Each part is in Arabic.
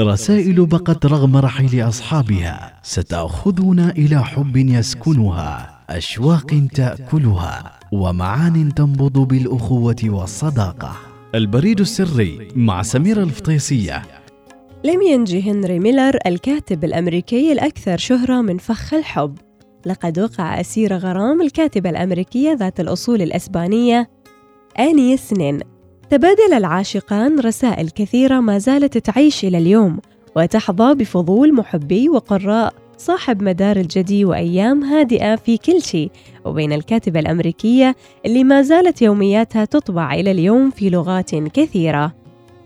رسائل بقت رغم رحيل أصحابها ستأخذنا إلى حب يسكنها أشواق تأكلها ومعان تنبض بالأخوة والصداقة. البريد السري مع سميرة الفطيسية. لم ينجي هنري ميلر الكاتب الأمريكي الأكثر شهرة من فخ الحب. لقد وقع أسير غرام الكاتبة الأمريكية ذات الأصول الأسبانية آني سنين. تبادل العاشقان رسائل كثيرة ما زالت تعيش إلى اليوم وتحظى بفضول محبي وقراء صاحب مدار الجدي وأيام هادئة في كل شيء وبين الكاتبة الأمريكية اللي ما زالت يومياتها تطبع إلى اليوم في لغات كثيرة.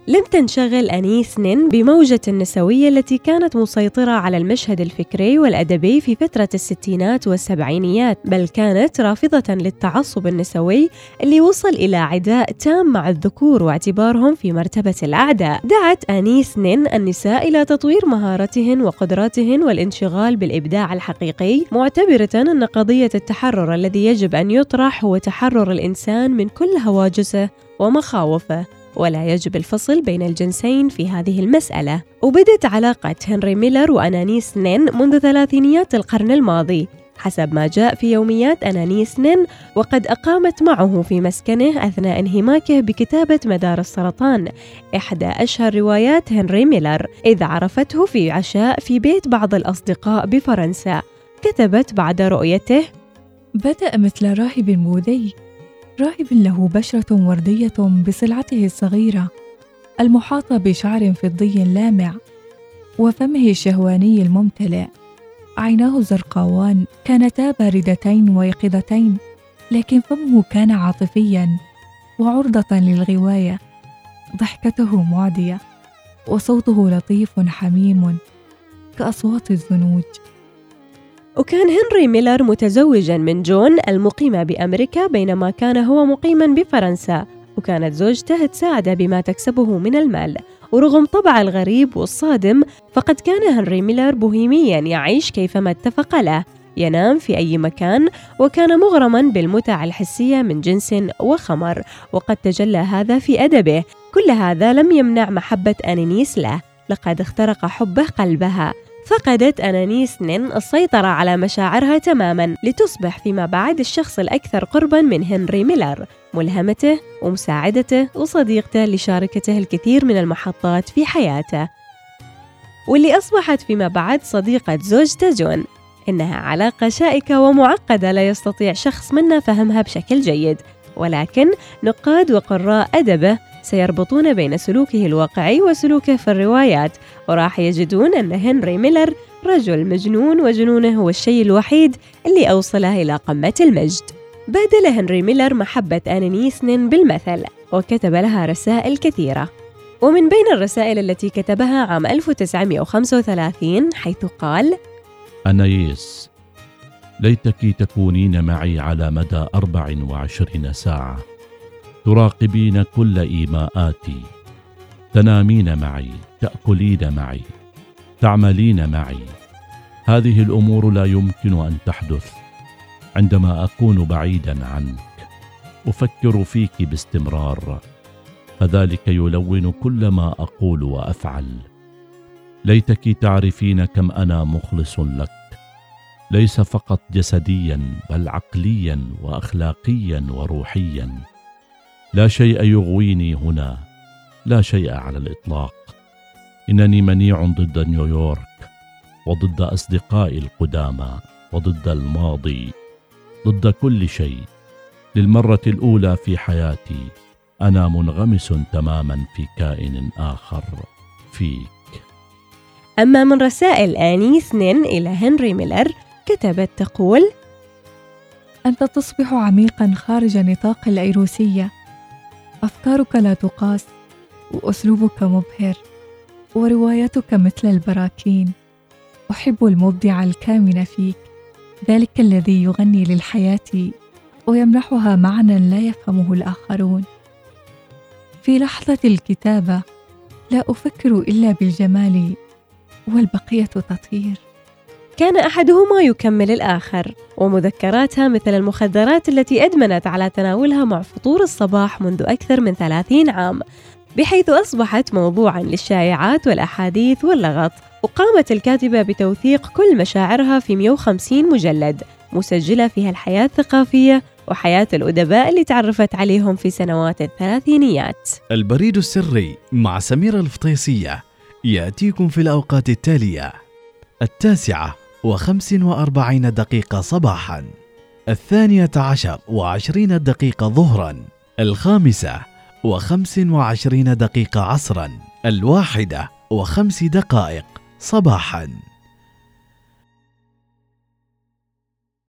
لم تنشغل أنيس نين بموجة النسوية التي كانت مسيطرة على المشهد الفكري والأدبي في فترة الستينات والسبعينيات بل كانت رافضة للتعصب النسوي اللي وصل إلى عداء تام مع الذكور واعتبارهم في مرتبة الأعداء. دعت أنيس نين النساء إلى تطوير مهاراتهن وقدراتهن والانشغال بالإبداع الحقيقي معتبرة أن قضية التحرر الذي يجب أن يطرح هو تحرر الإنسان من كل هواجسه ومخاوفه. ولا يجب الفصل بين الجنسين في هذه المسألة. وبدت علاقة هنري ميلر وأنانيس نين منذ ثلاثينيات القرن الماضي. حسب ما جاء في يوميات أنانيس نين وقد أقامت معه في مسكنه أثناء انهماكه بكتابة مدار السرطان إحدى أشهر روايات هنري ميلر إذ عرفته في عشاء في بيت بعض الأصدقاء بفرنسا. كتبت بعد رؤيته بدأ مثل راهب بوذي راهب له بشرة وردية بصلعته الصغيرة المحاطة بشعر فضي لامع وفمه الشهواني الممتلئ. عيناه الزرقاوان كانتا باردتين ويقظتين لكن فمه كان عاطفيا وعرضة للغواية. ضحكته معدية وصوته لطيف حميم كأصوات الزنوج. وكان هنري ميلر متزوجا من جون المقيمة بأمريكا بينما كان هو مقيما بفرنسا وكانت زوجته تساعده بما تكسبه من المال. ورغم طبع الغريب والصادم فقد كان هنري ميلر بوهيميا يعيش كيفما اتفق له. ينام في أي مكان وكان مغرما بالمتع الحسية من جنس وخمر وقد تجلى هذا في أدبه. كل هذا لم يمنع محبة أنينيس له. لقد اخترق حبه قلبها. فقدت أنانيس نين السيطرة على مشاعرها تماما لتصبح فيما بعد الشخص الأكثر قربا من هنري ميلر ملهمته ومساعدته وصديقته لشاركته الكثير من المحطات في حياته. واللي أصبحت فيما بعد صديقة زوجته جون إنها علاقة شائكة ومعقدة لا يستطيع شخص منا فهمها بشكل جيد ولكن نقاد وقراء أدبه سيربطون بين سلوكه الواقعي وسلوكه في الروايات وراح يجدون أن هنري ميلر رجل مجنون وجنونه هو الشيء الوحيد اللي أوصله إلى قمة المجد. بادل هنري ميلر محبة أنانيسنين بالمثل وكتب لها رسائل كثيرة. ومن بين الرسائل التي كتبها عام 1935 حيث قال أنايس ليتك تكونين معي على مدى أربع وعشرين ساعة. تراقبين كل إيماءاتي. تنامين معي تأكلين معي تعملين معي. هذه الأمور لا يمكن أن تحدث. عندما أكون بعيدا عنك أفكر فيك باستمرار. فذلك يلون كل ما أقول وأفعل. ليتك تعرفين كم أنا مخلص لك. ليس فقط جسديا بل عقليا واخلاقيا وروحيا. لا شيء يغويني هنا. لا شيء على الإطلاق. إنني منيع ضد نيويورك وضد أصدقائي القدامى وضد الماضي ضد كل شيء. للمرة الأولى في حياتي أنا منغمس تماما في كائن آخر فيك. أما من رسائل اني سنين إلى هنري ميلر كتبت تقول أنت تصبح عميقا خارج نطاق الأيروسية. أفكارك لا تقاس وأسلوبك مبهر وروايتك مثل البراكين. أحب المبدع الكامن فيك ذلك الذي يغني للحياة ويمنحها معنى لا يفهمه الآخرون. في لحظة الكتابة لا أفكر إلا بالجمال والبقية تطير كان أحدهما يكمل الآخر ومذكراتها مثل المخدرات التي أدمنت على تناولها مع فطور الصباح منذ أكثر من ثلاثين عام بحيث أصبحت موضوعا للشائعات والأحاديث واللغط. وقامت الكاتبة بتوثيق كل مشاعرها في 150 مجلد مسجلة فيها الحياة الثقافية وحياة الأدباء اللي تعرفت عليهم في سنوات الثلاثينيات. البريد السري مع سميرة الفطيسية يأتيكم في الأوقات التالية. التاسعة وخمس وأربعين دقيقة صباحا الثانية عشر وعشرين دقيقة ظهرا الخامسة وخمس وعشرين دقيقة عصرا الواحدة وخمس دقائق صباحا.